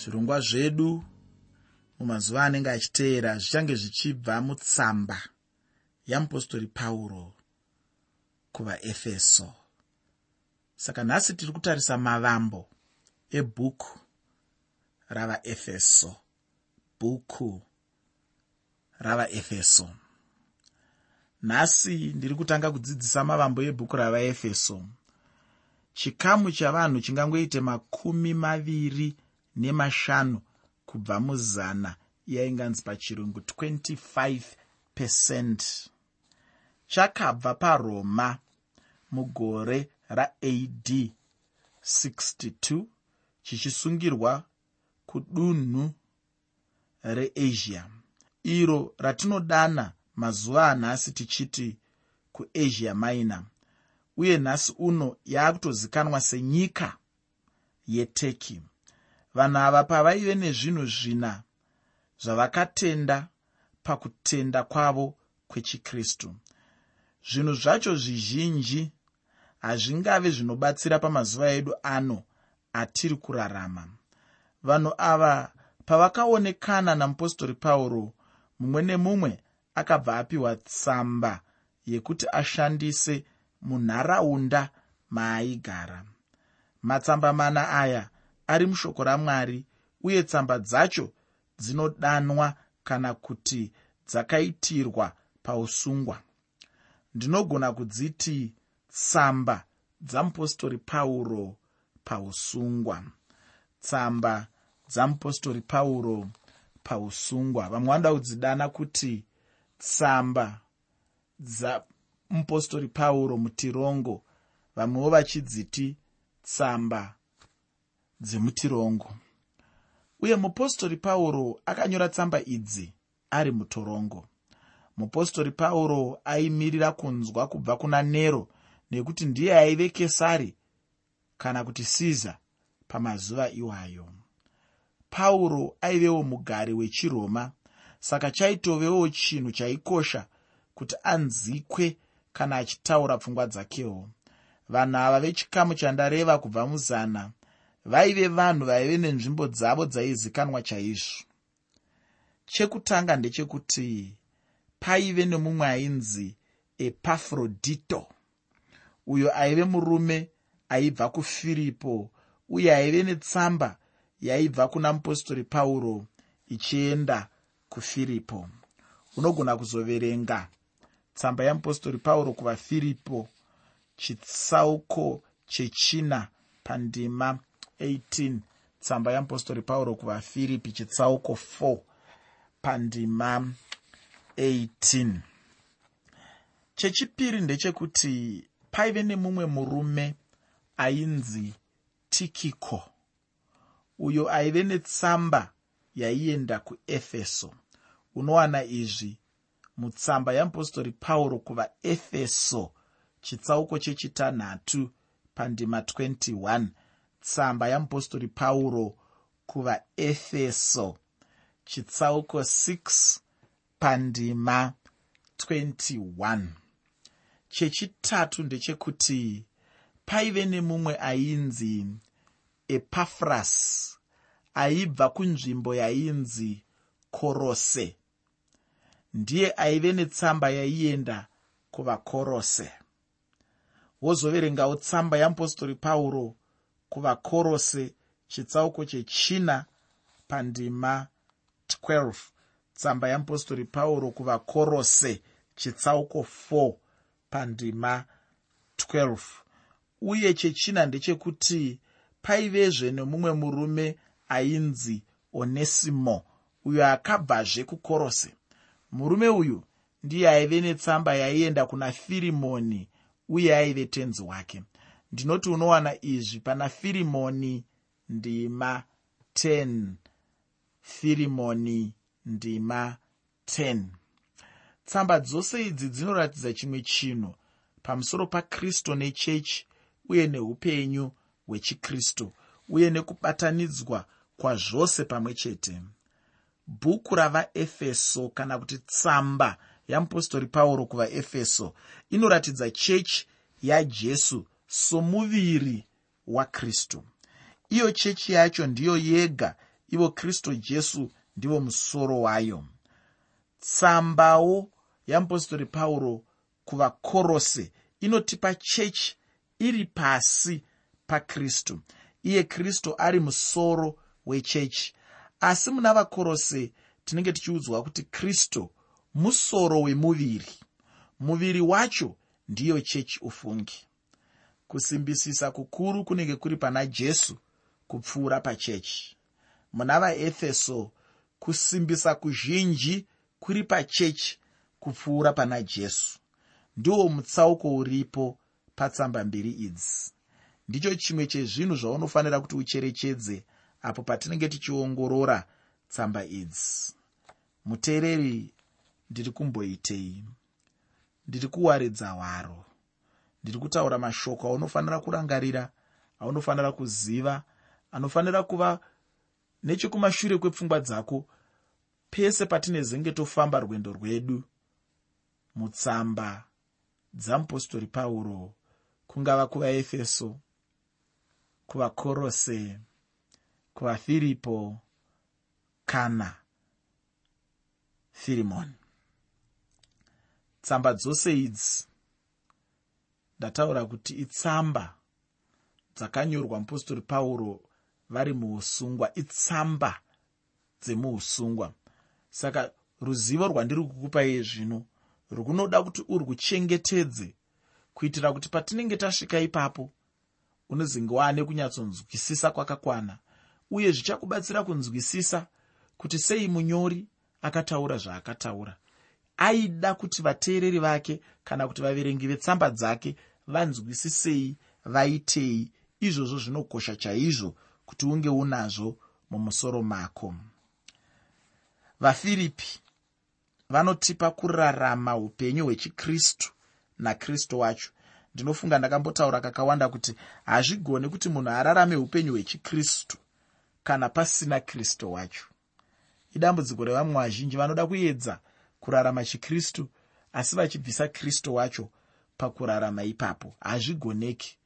zvirongwa zvedu mumazuva anenge achiteera zvichange zvichibva mutsamba yamupostori pauro kuvaefeso. Saka nhasi tiri kutarisa mavambo ebhuku ravaefeso bhuku ravaefeso. Nhasi ndiri kutanga kudzidzisa mavambo ebhuku ravaefeso. Chikamu chavanhu chingangoite makumi maviri nemashanu kubva muzana yainganzi pachirungu 25 pecent chakabva paroma mugore raad 62 chichisungirwa kudunhu reasia. Iro ratinodana mazuva anhasi tichiti kuasia minor uye nhasi uno yaakutozikanwa senyika yeturkey vanhu ava pavaive nezvinhu zvina zvavakatenda pakutenda kwavo kwechikristu. Zvinhu zvacho zvizhinji hazvingave zvinobatsira pamazuva edu ano atiri kurarama. Vanhu ava pavakaonekana namupostori pauro mumwe nemumwe akabva apiwa tsamba yekuti ashandise munharaunda maaigara. Matsamba mana aya ari mushoko ramwari uye tsamba dzacho dzinodanwa kana kuti dzakaitirwa pausungwa. Ndinogona kudziti tsamba dzamupostori pauro pausungwa. Tsamba dzamupostori pauro pausungwa. Vamwe vanoda kudzidana kuti tsamba dzamupostori pauro mutirongo vamwewo vachidziti tsamba dzemutirongo uye mupostori pauro akanyora tsamba idzi ari mutorongo mupostori pauro aimirira kunzwa kubva kuna nero nekuti ndiye aive kesari kana kuti siza pamazuva iwayo. Pauro aivewo mugari wechiroma saka chaitovewo chinhu chaikosha kuti anzikwe kana achitaura pfungwa dzakewo. Vanhu ava vechikamu chandareva kubva muzana vaive vanhu vaive nenzvimbo dzavo dzaizikanwa chaizvo. Chekutanga ndechekuti paive nemumwe ainzi epafrodito uyo aive murume aibva kufiripo uye aive netsamba yaibva kuna mupostori pauro ichienda kufiripo. Unogona kuzoverenga tsamba yamupostori pauro kuvafiripo chitsauko chechina pandima 18 tsamba yamupostori pauro kuvafiripi chitsauko 4 pandima 18 chechipiri ndechekuti paive nemumwe murume ainzi tikiko uyo aive netsamba yaienda kuefeso. Unowana izvi mutsamba yamupostori pauro kuvaefeso chitsauko chechitanhatu pandima 21 tsamba yamupostori pauro kuvaefeso. Chitsauko 6 pandima 21 chechitatu ndechekuti paive nemumwe ainzi epafras aibva kunzvimbo yainzi korose. Ndiye aive netsamba yaienda kuvakorose. Wozoverengawo tsamba yamupostori pauro kuvakorose chitsauko chechina pandima 12 tsamba yamupostori pauro kuvakorose chitsauko 4 pandima 12 uye chechina ndechekuti paivezve nemumwe murume ainzi onesimo uyo akabvazve kukorose. Murume uyu ndiye aive netsamba yaienda kuna firimoni uye aive tenzi wake ndinoti unowana izvi pana firimoni ndima 10 firimoni ndima 10 tsamba dzose idzi dzinoratidza chimwe chinhu pamusoro pakristu nechechi uye neupenyu hwechikristu uye nekubatanidzwa kwazvose pamwe chete. Bhuku ravaefeso kana kuti tsamba yamupostori pauro kuvaefeso inoratidza chechi yajesu somuviri wakristu. Iyo chechi yacho ndiyo yega ivo kristu jesu ndivo musoro wayo. Tsambawo yeapostori pauro kuvakorose inotipa chechi iri pasi pakristu. Iye kristu ari musoro wechechi. Asi muna vakorose tinenge tichiudzwa kuti kristu musoro wemuviri. Muviri wacho ndiyo chechi ufungi kusimbisisa kukuru kunenge kuri pana jesu kupfuura pachechi. Muna vaefeso kusimbisa kuzhinji kuri pachechi kupfuura pana jesu. Ndiwo mutsauko uripo patsamba mbiri idzi. Ndicho chimwe chezvinhu zvaunofanira kuti ucherechedze apo patinenge tichiongorora tsamba idzi. Muteereri ndiri kumboitei? Ndiri kuwaridza hwaro ndiri kutaura mashoko aunofanira kurangarira aunofanira kuziva anofanira kuva nechekumashure kwepfungwa dzako pese patinezenge tofamba rwendo rwedu. Mutsamba dzamupostori pauro kungava kuvaefeso kuvakorose kuvafiripo kana firimoni. Tsamba dzose idzi ndataura kuti itsamba dzakanyorwa mupostori pauro vari muusungwa itsamba dzemuusungwa saka ruzivo rwandiri kukupai zvino runoda kuti urwuchengetedze kuitira kuti patinenge tasvika ipapo unozinge waane kunyatsonzwisisa kwakakwana uye zvichakubatsira kunzwisisa kuti sei munyori akataura zvaakataura. Aida kuti vateereri vake kana kuti vaverengi vetsamba dzake vanzwisisei vaitei. Izvozvo zvinokosha chaizvo kuti unge unazvo mumusoro mako. Vafiripi vanotipa kurarama upenyu hwechikristu nakristu wacho. Ndinofunga ndakambotaura kakawanda kuti hazvigoni kuti munhu ararame upenyu hwechikristu kana pasina kristu wacho. Idambudziko revamwe vazhinji vanoda kuedza kurarama chikristu asi vachibvisa kristu wacho pakurarama ipapo. Hazvigoneki.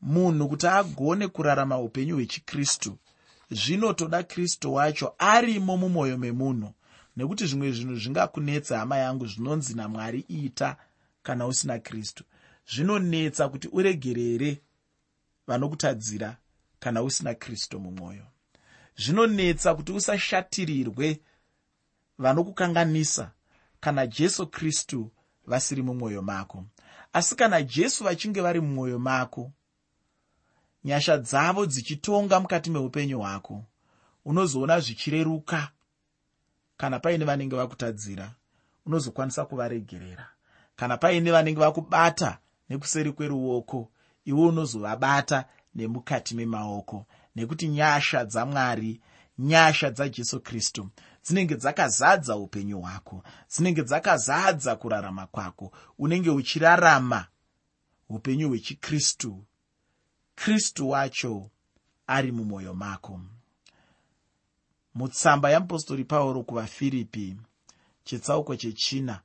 Munhu kuti agone kurarama upenyu hwechikristu zvinotoda kristu wacho arimo mumwoyo memunhu. Nekuti zvimwe zvinhu zvingakunetsa hama yangu zvinonzi namwari ita kana usina kristu. Zvinonetsa kuti uregerere vanokutadzira kana usina kristu mumwoyo. Zvinonetsa kuti usashatirirwe vanokukanganisa kana jesu kristu vasiri mumwoyo mako. Asi kana jesu vachinge vari mumwoyo mako nyasha dzavo dzichitonga mukati meupenyu hwako unozoona zvichireruka. Kana paine vanenge vakutadzira unozokwanisa kuvaregerera. Kana paine vanenge vakubata nekuseri kweruoko iwe unozovabata nemukati memaoko. Nekuti nyasha dzamwari nyasha dzajesu kristu dzinenge dzakazadza upenyu hwako dzinenge dzakazadza kurarama kwako unenge uchirarama upenyu hwechikristu. Kristu wacho ari mumwoyo mako. Mutsamba yamupostori pauro kuvafiripi chitsauko chechina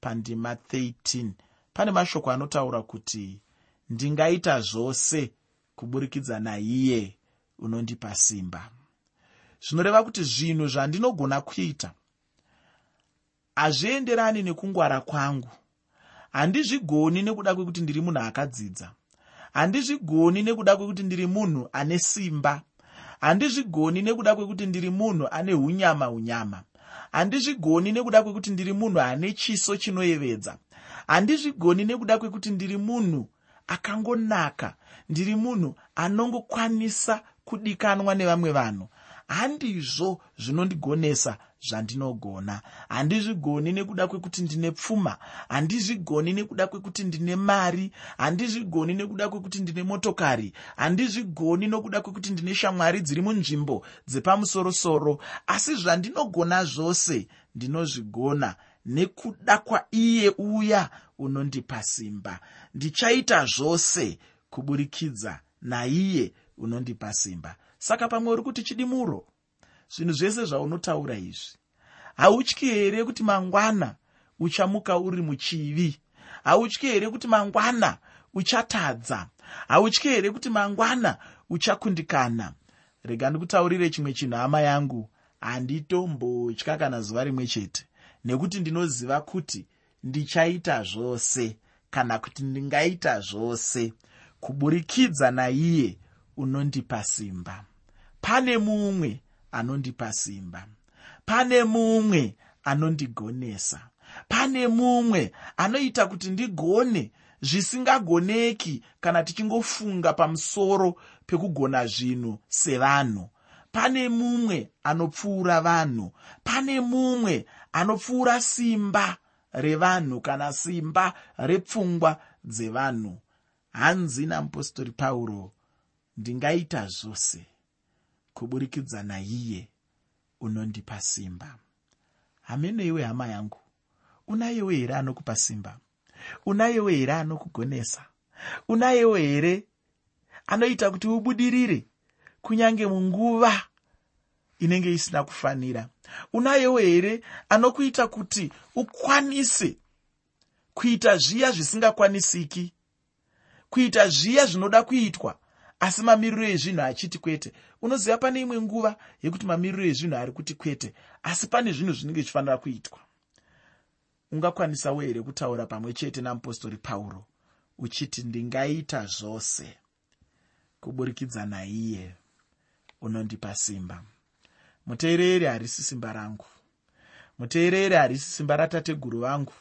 pandima 13 pane mashoko anotaura kuti ndingaita zvose kuburikidza naiye unondipa simba zvinoreva kuti zvinhu zvandinogona kuita hazvienderani nekungwara kwangu. Handizvigoni nekuda kwekuti ndiri munhu akadzidza. Handizvigoni nekuda kwekuti ndiri munhu ane simba. Handizvigoni nekuda kwekuti ndiri munhu ane unyama unyama handizvigoni nekuda kwekuti ndiri munhu ane chiso chinoyevedza. Handizvigoni nekuda kwekuti ndiri munhu akangonaka. Ndiri munhu anongokwanisa kudikanwa nevamwe vanhu handizvo zvinondigonesa zvandinogona handizvigoni nekuda kwekuti ndine pfuma handizvigoni nekuda kwekuti ndine mari handizvigoni nekuda kwekuti ndine motokari handizvigoni nokuda kwekuti ndine shamwari dziri munzvimbo dzepamusorosoro. Asi zvandinogona zvose ndinozvigona nekuda kwaiye uya unondipa simba. Ndichaita zvose kuburikidza naiye unondipa simba saka pamwe uri kuti chidimuro zvinhu zvese zvaunotaura izvi hautyi here kuti mangwana uchamuka uri muchivi? Hautyi here kuti mangwana uchatadza? Hautyi here kuti mangwana uchakundikana? Rega ndikutaurire chimwe chinhu hama yangu handitombotya kana zuva rimwe chete nekuti ndinoziva kuti ndichaita zvose kana kuti ndingaita zvose kuburikidza naiye unondipa simba pane mumwe anondipa simba. Pane mumwe anondigonesa. Pane mumwe anoita kuti ndigone zvisingagoneki kana tichingofunga pamusoro pekugona zvinhu sevanhu. Pane mumwe anopfuura vanhu. Pane mumwe anopfuura simba revanhu kana simba repfungwa dzevanhu. Hanzi namupostori pauro ndingaita zvose kuburikidza naiye unondipa simba. Hameneiwe hama yangu. Unayewo here anokupa simba? Unayewo here anokugonesa? Unayewo here anoita kuti ubudirire kunyange munguva inenge isina kufanira? Unayewo here anokuita kuti ukwanise kuita zviya zvisingakwanisiki? Kuita zviya zvinoda kuitwa asi mamiriro ezvinhu achiti kwete. Unoziva pane imwe nguva yekuti mamiriro ezvinhu ari kuti kwete asi pane zvinhu zvinenge zvichifanira kuitwa. Ungakwanisawo here kutaura pamwe chete namupostori pauro uchiti ndingaita zvose kuburikidza naiye unondipa simba. Muteereri harisi simba rangu. Muteereri harisi simba ratateguru vangu.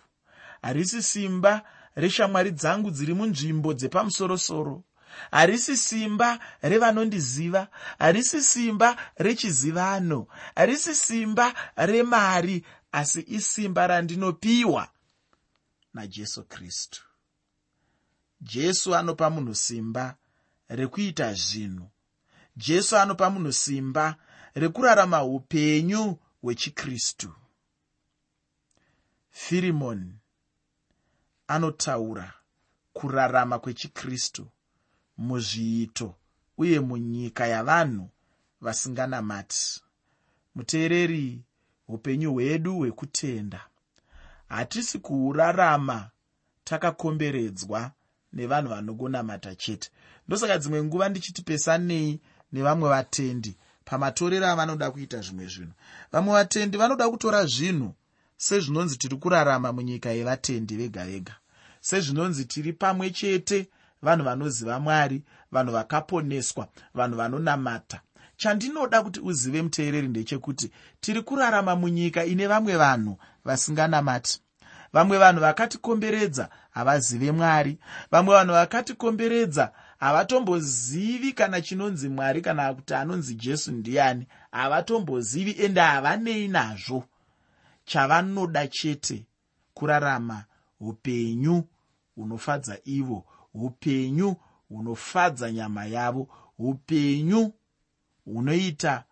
Harisi simba reshamwari dzangu dziri munzvimbo dzepamusorosoro harisi simba revanondiziva. Harisi simba rechizivano. Harisi simba remari. Asi isimba randinopiwa najesu kristu. Jesu anopa munhu simba rekuita zvinhu. Jesu anopa munhu simba rekurarama upenyu hwechikristu. Firimoni anotaura kurarama kwechikristu muzviito uye munyika yavanhu vasinganamati. Muteereri upenyu hwedu hwekutenda. Hatisi kuurarama takakomberedzwa nevanhu vanongonamata chete. Ndosaka dzimwe nguva ndichiti pesanei nevamwe vatendi pamatorero avanoda kuita zvimwe zvinhu. Vamwe vatendi vanoda kutora zvinhu sezvinonzi tiri kurarama munyika yevatendi vega vega sezvinonzi tiri pamwe chete vanhu vanoziva mwari vanhu vakaponeswa vanhu vanonamata. Chandinoda kuti uzive muteereri ndechekuti tiri kurarama munyika ine vamwe vanhu vasinganamati. Vamwe vanhu vakatikomberedza havazive mwari vamwe vanhu vakatikomberedza havatombozivi kana chinonzi mwari kana kuti anonzi jesu ndiani. Havatombozivi ende havanei nazvo. Chavanoda chete kurarama upenyu hunofadza ivo upenyu hunofadza nyama yavo upenyu hunoita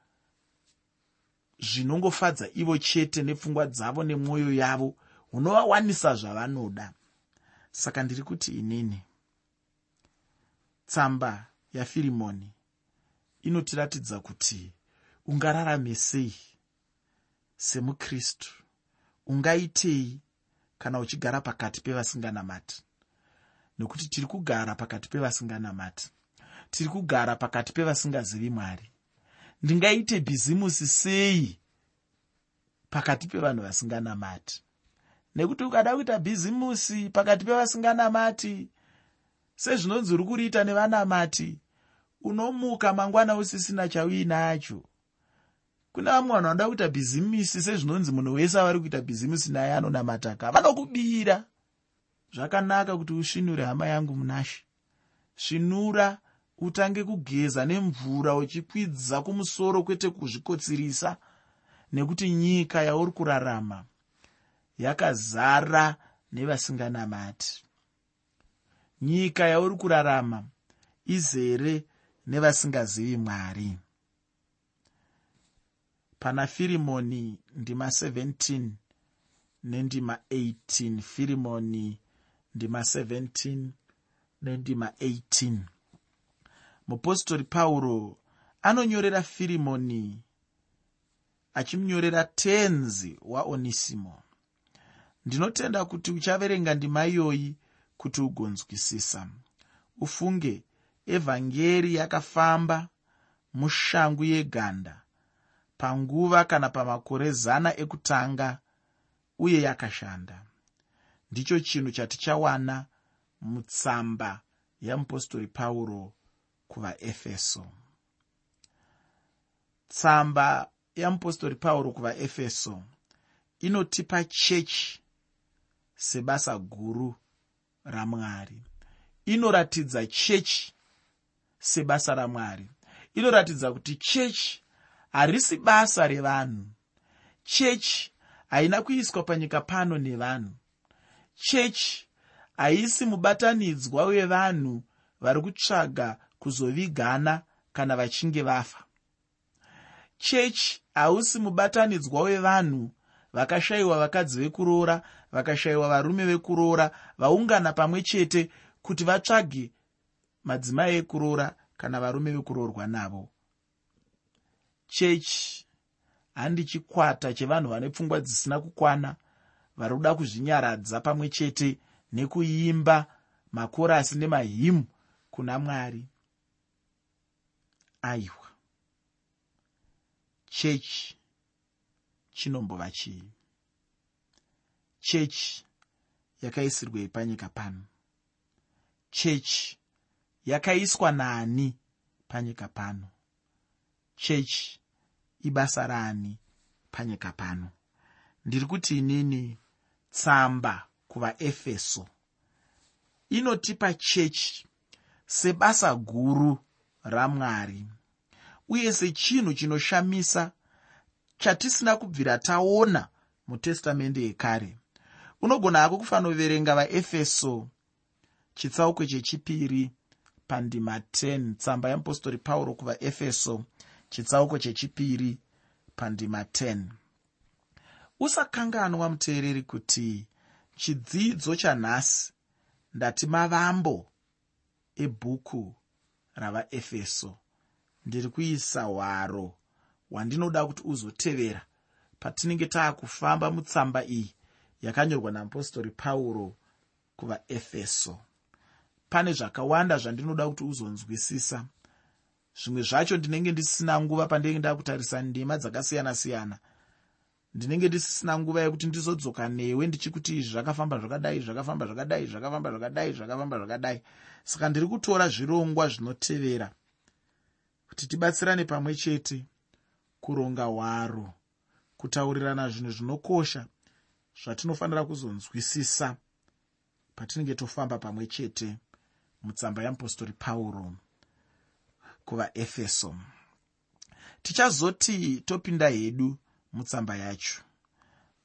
zvinongofadza ivo chete nepfungwa dzavo nemwoyo yavo hunovawanisa zvavanoda. Saka ndiri kuti inini tsamba yafirimoni inotiratidza kuti ungararame sei semukristu. Ungaitei kana uchigara pakati pevasinganamati nekuti tiri kugara pakati pevasinganamati. Tiri kugara pakati pevasingazivi mwari. Ndingaite bhizimusi sei pakati pevanhu vasinganamati? Nekuti ukada kuita bhizimusi pakati pevasinganamati sezvinonzi uri kuriita nevanamati unomuka mangwana usisina chauinacho kune vamwe vanhu vanoda kuita bhizimisi sezvinonzi munhu wese avari kuita bhizimisi naye anonamataka vanokubira zvakanaka kuti usvinure hama yangu munashe svinura utange kugeza nemvura uchikwidza kumusoro kwete kuzvikotsirisa nekuti nyika yauri kurarama yakazara nevasinganamati. Nyika yauri kurarama izere nevasingazivi mwari. Pana firimoni ndima 17 nendima 18 firimoni ndima 17 nendima 18 mupostori pauro anonyorera firimoni achimunyorera tenzi waonisimo ndinotenda kuti uchaverenga ndima iyoyi kuti ugonzwisisa. Ufunge evhangeri yakafamba mushangu yeganda panguva kana pamakore zana ekutanga uye yakashanda ndicho chinhu chatichawana mutsamba yamupostori pauro kuvaefeso. Tsamba yamupostori pauro kuvaefeso inotipa chechi sebasa guru ramwari. Inoratidza chechi sebasa ramwari. Inoratidza kuti chechi harisi basa revanhu. Chechi haina kuiswa panyika pano nevanhu chechi haisi mubatanidzwa wevanhu vari kutsvaga kuzovigana kana vachinge vafa. Chechi hausi mubatanidzwa wevanhu vakashayiwa vakadzi vekuroora vakashayiwa varume vekuroora vaungana pamwe chete kuti vatsvage madzimai ekuroora kana varume vekuroorwa navo. Chechi handi chikwata chevanhu vane pfungwa dzisina kukwana vari kuda kuzvinyaradza pamwe chete nekuimba makorasi nemahimu kuna mwari. Aiwa. Chechi chinombova chii? Chechi yakaisirwei panyika pano. Chechi yakaiswa naani panyika pano? Chechi ibasa raani panyika pano? Ndiri kuti inini tsamba kuvaefeso. Inotipa chechi sebasa guru ramwari uye sechinhu chinoshamisa chatisina kubvira taona mutestamende yekare. Unogona hako kufanoverenga vaefeso chitsauko chechipiri pandima 10 tsamba yeapostori pauro kuvaefeso chitsauko chechipiri pandima 10 usakanganwa muteereri kuti chidzidzo chanhasi ndati mavambo ebhuku ravaefeso. Ndiri kuisa hwaro hwandinoda kuti uzotevera patinenge taakufamba mutsamba iyi yakanyorwa namupostori pauro kuvaefeso. Pane zvakawanda zvandinoda kuti uzonzwisisa. Zvimwe zvacho ndinenge ndisina nguva pandinenge ndaa kutarisa ndima dzakasiyana-siyana ndinenge ndisisina nguva yekuti ndizodzoka newe ndichikuti izvi zvakafamba zvakadai zvakafamba zvakadai zvakafamba zvakadai zvakafamba zvakadai. Saka ndiri kutora zvirongwa zvinotevera kuti tibatsirane pamwe chete kuronga hwaro kutaurirana zvinhu zvinokosha zvatinofanira kuzonzwisisa patinenge tofamba pamwe chete mutsamba yamupostori pauro kuvaefeso. Tichazoti topinda hedu mutsamba yacho.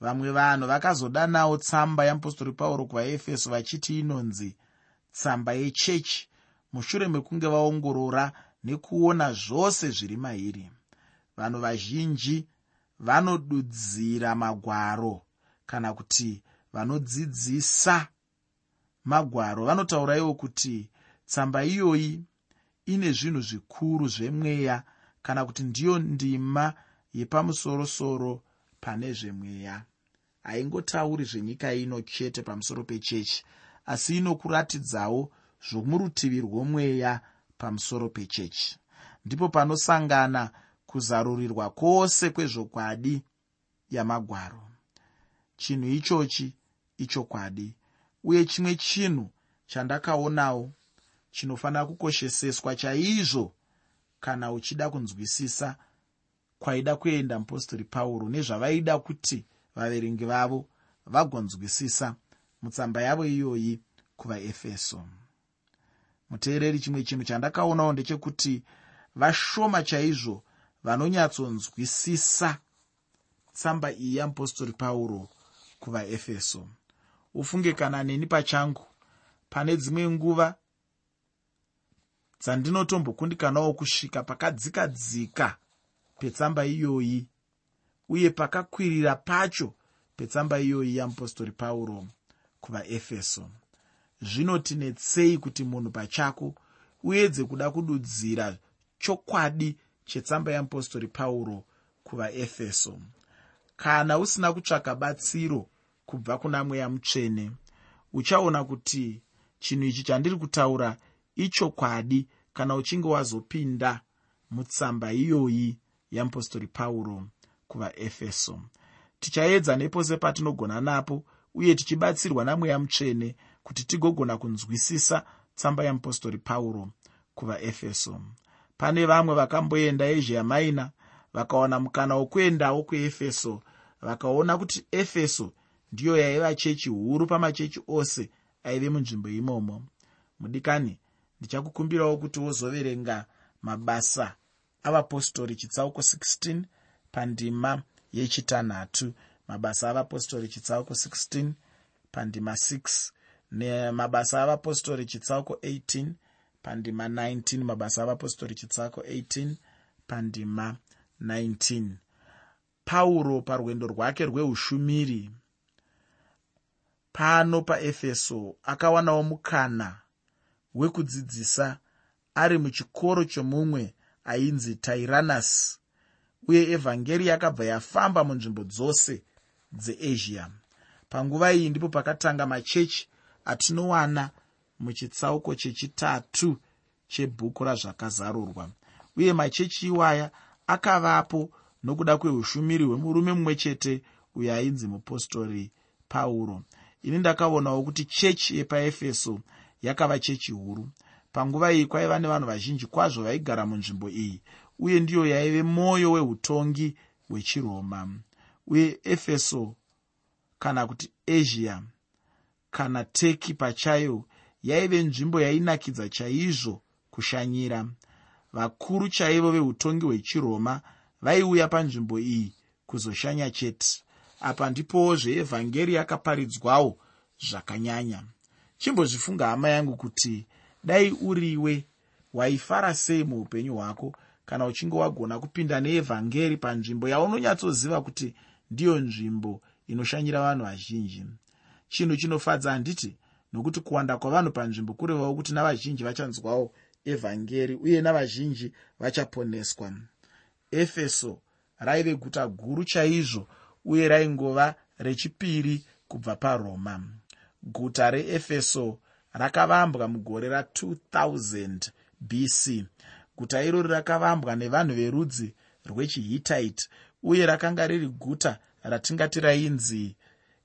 Vamwe vanhu vakazodanawo tsamba yamupostori pauro kuvaefeso vachiti inonzi tsamba yechechi mushure mekunge vaongorora nekuona zvose zviri mairi. Vanhu vazhinji vanodudzira magwaro kana kuti vanodzidzisa magwaro. Vanotauraiwo kuti tsamba iyoyi ine zvinhu zvikuru zvemweya kana kuti ndiyo ndima yepamusorosoro pane zvemweya. Haingotauri zvenyika ino chete pamusoro pechechi asi inokuratidzawo zvomurutivi rwomweya pamusoro pechechi. Ndipo panosangana kuzarurirwa kwose kwezvokwadi yamagwaro. Chinhu ichochi ichokwadi uye chimwe chinhu chandakaonawo chinofanira kukosheseswa chaizvo kana uchida kunzwisisa kwaida kuenda mupostori pauro nezvavaida kuti vaverengi vavo vagonzwisisa mutsamba yavo iyoyi kuvaefeso. Muteereri chimwe chinhu chandakaonawo ndechekuti vashoma chaizvo vanonyatsonzwisisa tsamba iyi yamupostori pauro kuvaefeso. Ufunge kana neni pachangu pane dzimwe nguva dzandinotombokundikanawo kusvika pakadzikadzika petsamba iyoyi uye pakakwirira pacho petsamba iyoyi yamupostori pauro kuvaefeso. Zvinotinetsei kuti munhu pachako uedze kuda kududzira chokwadi chetsamba yamupostori pauro kuvaefeso. Kana usina kutsvaka batsiro kubva kuna mweya mutsvene uchaona kuti chinhu ichi chandiri kutaura ichokwadi kana uchinge wazopinda mutsamba iyoyi yeapostori pauro kuvaefeso. Tichaedza nepose patinogona napo uye tichibatsirwa namweya mutsvene kuti tigogona kunzwisisa tsamba yeapostori pauro kuvaefeso. Pane vamwe vakamboenda asia maina vakawana mukana wokuendawo kuefeso vakaona kuti efeso ndiyo yaiva chechi huru pamachechi ose aive munzvimbo imomo. Mudikani ndichakukumbirawo kuti wozoverenga mabasa avapostori chitsauko 16 pandima yechitanhatu mabasa avapostori chitsauko 16 pandima 6 nemabasa avapostori chitsauko 18 pandima 19 mabasa avapostori chitsauko 18 pandima 19 pauro parwendo rwake rweushumiri pano paefeso akawanawo mukana wekudzidzisa ari muchikoro chomumwe ainzi tairanasi uye evhangeri yakabva yafamba munzvimbo dzose dzeasia. Panguva iyi ndipo pakatanga machechi atinowana muchitsauko chechitatu chebhuku razvakazarurwa. Uye machechi iwaya akavapo nokuda kweushumiri hwemurume mumwe chete uyo ainzi mupostori pauro. Ini ndakaonawo kuti chechi yepaefeso yakava chechi huru panguva iyi kwaiva nevanhu vazhinji kwazvo vaigara munzvimbo iyi uye ndiyo yaive mwoyo weutongi hwechiroma. Uye efeso kana kuti asia kana teki pachayo yaive nzvimbo yainakidza chaizvo kushanyira. Vakuru chaivo veutongi hwechiroma vaiuya panzvimbo iyi kuzoshanya chete. Apa ndipowo zveevhangeri yakaparidzwawo zvakanyanya. Chimbozvifunga hama yangu kuti dai uriwe waifara sei muupenyu hwako? Kana uchinge wagona kupinda neevhangeri panzvimbo yaunonyatsoziva kuti ndiyo nzvimbo inoshanyira vanhu vazhinji. Chinhu chinofadza handiti nokuti kuwanda kwavanhu panzvimbo kurevawo kuti navazhinji vachanzwawo evhangeri uye navazhinji vachaponeswa. Efeso raive guta guru chaizvo uye raingova rechipiri kubva paroma. Guta reefeso rakavambwa mugore ra2000 bc guta irori rakavambwa nevanhu verudzi rwechihitite uye rakanga riri guta ratingati rainzi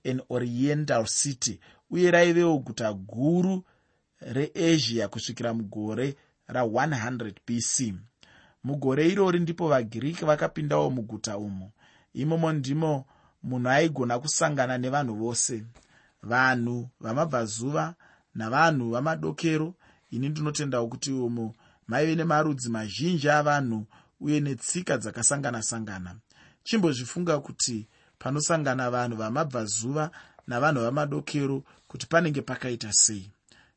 an oriental city uye raivewo guta guru reasia kusvikira mugore ra100 bc mugore irori ndipo vagiriki vakapindawo muguta umo imomo ndimo munhu aigona kusangana nevanhu vose. Vanhu vamabvazuva navanhu vamadokero. Ini ndinotendawo kuti umo maive nemarudzi mazhinji avanhu uye netsika dzakasangana-sangana. Chimbozvifunga kuti panosangana vanhu vamabvazuva navanhu vamadokero kuti panenge pakaita sei.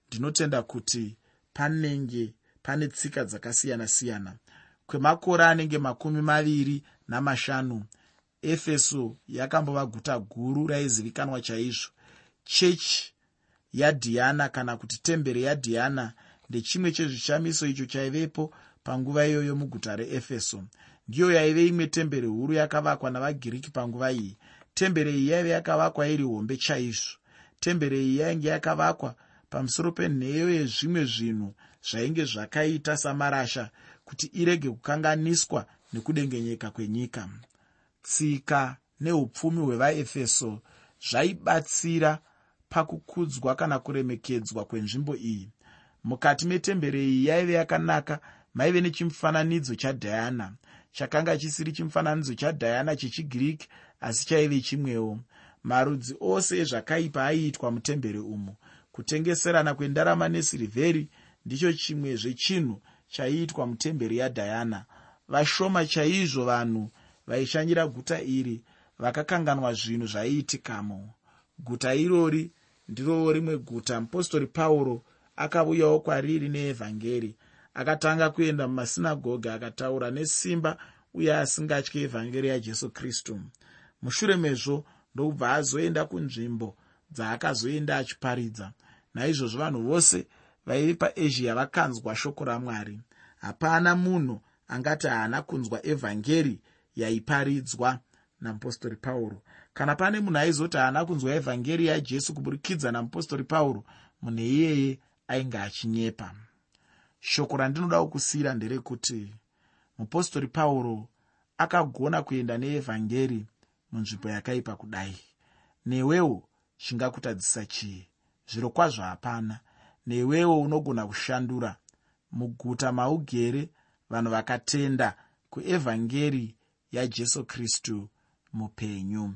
Ndinotenda kuti panenge pane tsika dzakasiyana-siyana. Kwemakore anenge makumi maviri namashanu efeso yakambova guta guru raizivikanwa chaizvo. Chechi yadhiana kana kuti temberi yadhiana ndechimwe chezvishamiso icho chaivepo panguva iyoyo muguta reefeso. Ndiyo yaive imwe temberi huru yakavakwa navagiriki panguva iyi. Temberi iyi yaive yakavakwa iri hombe chaizvo. Temberi iyi yainge yakavakwa pamusoro penheyo yezvimwe zvinhu zvainge zvakaita samarasha kuti irege kukanganiswa nekudengenyeka kwenyika. Tsika neupfumi hwevaefeso zvaibatsira pakukudzwa kana kuremekedzwa kwenzvimbo iyi. Mukati metemberi iyi yaive yakanaka maive nechimufananidzo chadhayana chakanga chisiri chimufananidzo chadhayana chechigiriki asi chaive chimwewo. Marudzi ose ezvakaipa aiitwa mutemberi umu. Kutengeserana kwendarama nesirivheri ndicho chimwe zvechinhu chaiitwa mutemberi yadhayana vashoma chaizvo vanhu vaishanyira guta iri vakakanganwa zvinhu zvaiitikamo. Guta irori ndirowo rimwe guta. Mupostori pauro akauyawo kwariri neevhangeri akatanga kuenda mumasinagoge akataura nesimba uye asingatyi evhangeri yajesu kristu. Mushure mezvo ndokubva azoenda kunzvimbo dzaakazoenda achiparidza. Naizvozvo vanhu vose vaivi paasia vakanzwa shoko ramwari. Hapana munhu angati haana kunzwa evhangeri yaiparidzwa namupostori pauro kana pane munhu aizoti haana kunzwa evhangeri yajesu kuburikidza namupostori pauro munhu iyeye ainge achinyepa. Shoko randinoda kusiyira nderekuti mupostori pauro akagona kuenda neevhangeri munzvimbo yakaipa kudai. Newewo chingakutadzisa chii? Zviro kwazvo hapana. Newewo unogona kushandura muguta maugere vanhu vakatenda kuevhangeri yajesu kristu mupenyu